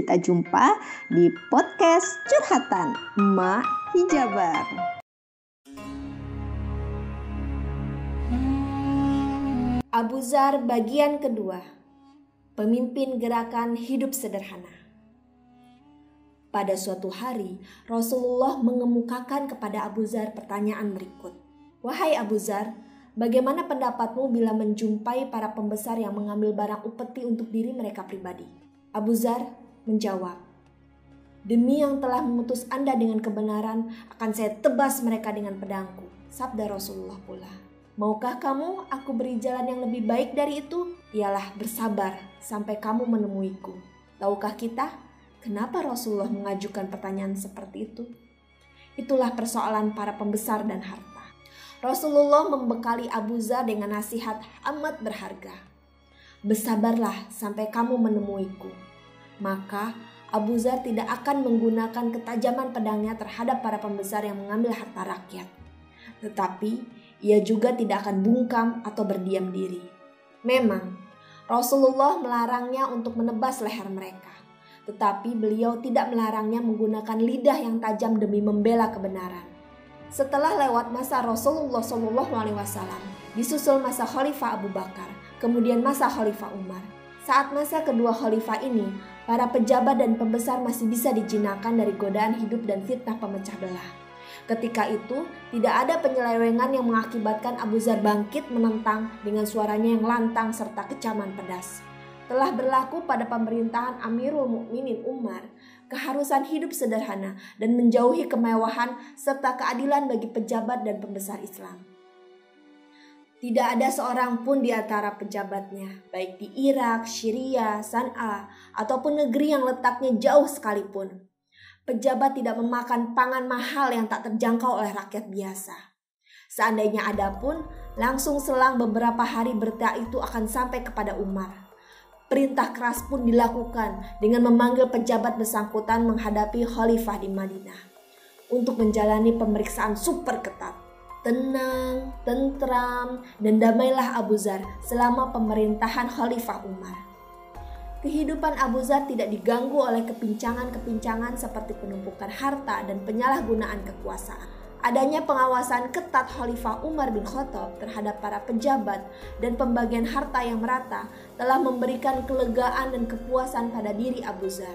Kita jumpa di podcast Curhatan Mak Hijabar. Abu Zar bagian kedua Pemimpin gerakan hidup sederhana Pada suatu hari Rasulullah mengemukakan kepada Abu Zar pertanyaan berikut Wahai Abu Zar, bagaimana pendapatmu bila menjumpai para pembesar yang mengambil barang upeti untuk diri mereka pribadi? Abu Zar menjawab, Demi yang telah memutus Anda dengan kebenaran, akan saya tebas mereka dengan pedangku. Sabda Rasulullah pula. Maukah kamu aku beri jalan yang lebih baik dari itu? Ialah bersabar sampai kamu menemuiku. Tahukah kita kenapa Rasulullah mengajukan pertanyaan seperti itu? Itulah persoalan para pembesar dan harta. Rasulullah membekali Abu Zar dengan nasihat amat berharga. Bersabarlah sampai kamu menemuiku. Maka Abu Zar tidak akan menggunakan ketajaman pedangnya terhadap para pembesar yang mengambil harta rakyat. Tetapi ia juga tidak akan bungkam atau berdiam diri. Memang, Rasulullah melarangnya untuk menebas leher mereka. Tetapi beliau tidak melarangnya menggunakan lidah yang tajam demi membela kebenaran. Setelah lewat masa Rasulullah SAW, disusul masa Khalifah Abu Bakar, kemudian masa Khalifah Umar. Saat masa kedua khalifah ini, para pejabat dan pembesar masih bisa dijinakan dari godaan hidup dan fitnah pemecah belah. Ketika itu, tidak ada penyelewengan yang mengakibatkan Abu Zar bangkit menentang dengan suaranya yang lantang serta kecaman pedas. Telah berlaku pada pemerintahan Amirul Mukminin Umar, keharusan hidup sederhana dan menjauhi kemewahan serta keadilan bagi pejabat dan pembesar Islam. Tidak ada seorang pun di antara pejabatnya, baik di Irak, Syria, San'a, ataupun negeri yang letaknya jauh sekalipun. Pejabat tidak memakan pangan mahal yang tak terjangkau oleh rakyat biasa. Seandainya ada pun, langsung selang beberapa hari berita itu akan sampai kepada Umar. Perintah keras pun dilakukan dengan memanggil pejabat bersangkutan menghadapi khalifah di Madinah untuk menjalani pemeriksaan super ketat tenang, tentram, dan damailah Abu Zar selama pemerintahan Khalifah Umar. Kehidupan Abu Zar tidak diganggu oleh kepincangan-kepincangan seperti penumpukan harta dan penyalahgunaan kekuasaan. Adanya pengawasan ketat Khalifah Umar bin Khattab terhadap para pejabat dan pembagian harta yang merata telah memberikan kelegaan dan kepuasan pada diri Abu Zar.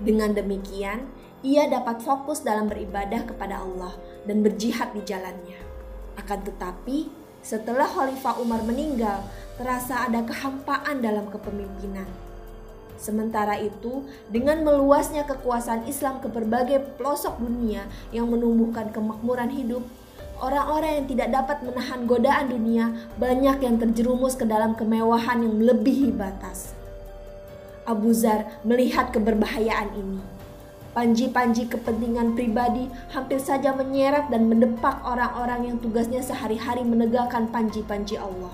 Dengan demikian, ia dapat fokus dalam beribadah kepada Allah dan berjihad di jalannya. Akan tetapi, setelah Khalifah Umar meninggal, terasa ada kehampaan dalam kepemimpinan. Sementara itu, dengan meluasnya kekuasaan Islam ke berbagai pelosok dunia yang menumbuhkan kemakmuran hidup, orang-orang yang tidak dapat menahan godaan dunia banyak yang terjerumus ke dalam kemewahan yang melebihi batas. Abu Zar melihat keberbahayaan ini Panji-panji kepentingan pribadi hampir saja menyeret dan mendepak orang-orang yang tugasnya sehari-hari menegakkan panji-panji Allah.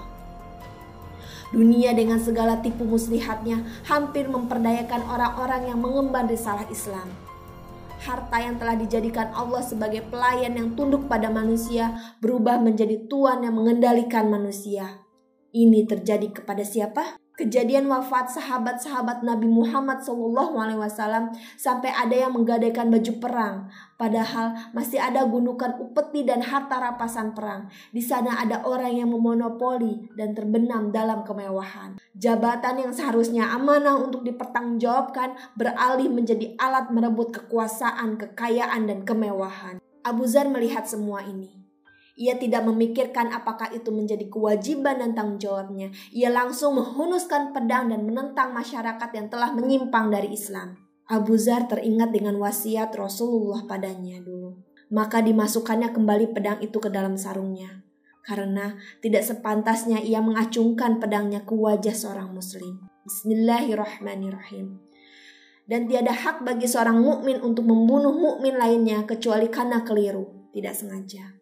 Dunia dengan segala tipu muslihatnya hampir memperdayakan orang-orang yang mengemban risalah Islam. Harta yang telah dijadikan Allah sebagai pelayan yang tunduk pada manusia berubah menjadi tuan yang mengendalikan manusia. Ini terjadi kepada siapa? Kejadian wafat sahabat-sahabat Nabi Muhammad SAW sampai ada yang menggadaikan baju perang. Padahal masih ada gundukan upeti dan harta rapasan perang. Di sana ada orang yang memonopoli dan terbenam dalam kemewahan. Jabatan yang seharusnya amanah untuk dipertanggungjawabkan beralih menjadi alat merebut kekuasaan, kekayaan, dan kemewahan. Abu Zar melihat semua ini. Ia tidak memikirkan apakah itu menjadi kewajiban dan tanggung jawabnya. Ia langsung menghunuskan pedang dan menentang masyarakat yang telah menyimpang dari Islam. Abu Zar teringat dengan wasiat Rasulullah padanya dulu. Maka dimasukkannya kembali pedang itu ke dalam sarungnya. Karena tidak sepantasnya ia mengacungkan pedangnya ke wajah seorang muslim. Bismillahirrahmanirrahim. Dan tiada hak bagi seorang mukmin untuk membunuh mukmin lainnya kecuali karena keliru, tidak sengaja.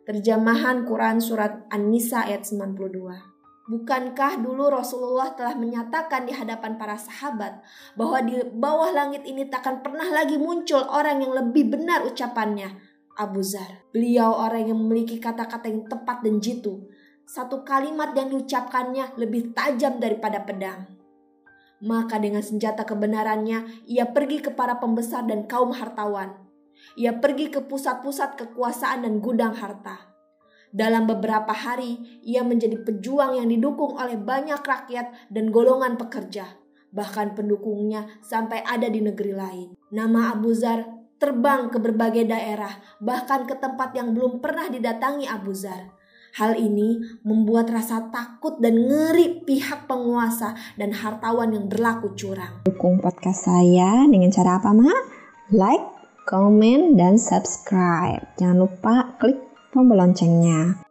Terjemahan Quran Surat An-Nisa ayat 92. Bukankah dulu Rasulullah telah menyatakan di hadapan para sahabat bahwa di bawah langit ini takkan pernah lagi muncul orang yang lebih benar ucapannya? Abu Zar. Beliau orang yang memiliki kata-kata yang tepat dan jitu. Satu kalimat yang diucapkannya lebih tajam daripada pedang. Maka dengan senjata kebenarannya, ia pergi ke para pembesar dan kaum hartawan. Ia pergi ke pusat-pusat kekuasaan dan gudang harta. Dalam beberapa hari, ia menjadi pejuang yang didukung oleh banyak rakyat dan golongan pekerja. Bahkan pendukungnya sampai ada di negeri lain. Nama Abu Zar terbang ke berbagai daerah, bahkan ke tempat yang belum pernah didatangi Abu Zar. Hal ini membuat rasa takut dan ngeri pihak penguasa dan hartawan yang berlaku curang. Dukung podcast saya dengan cara apa, Ma? Like, comment, dan subscribe. Jangan lupa klik tombol loncengnya.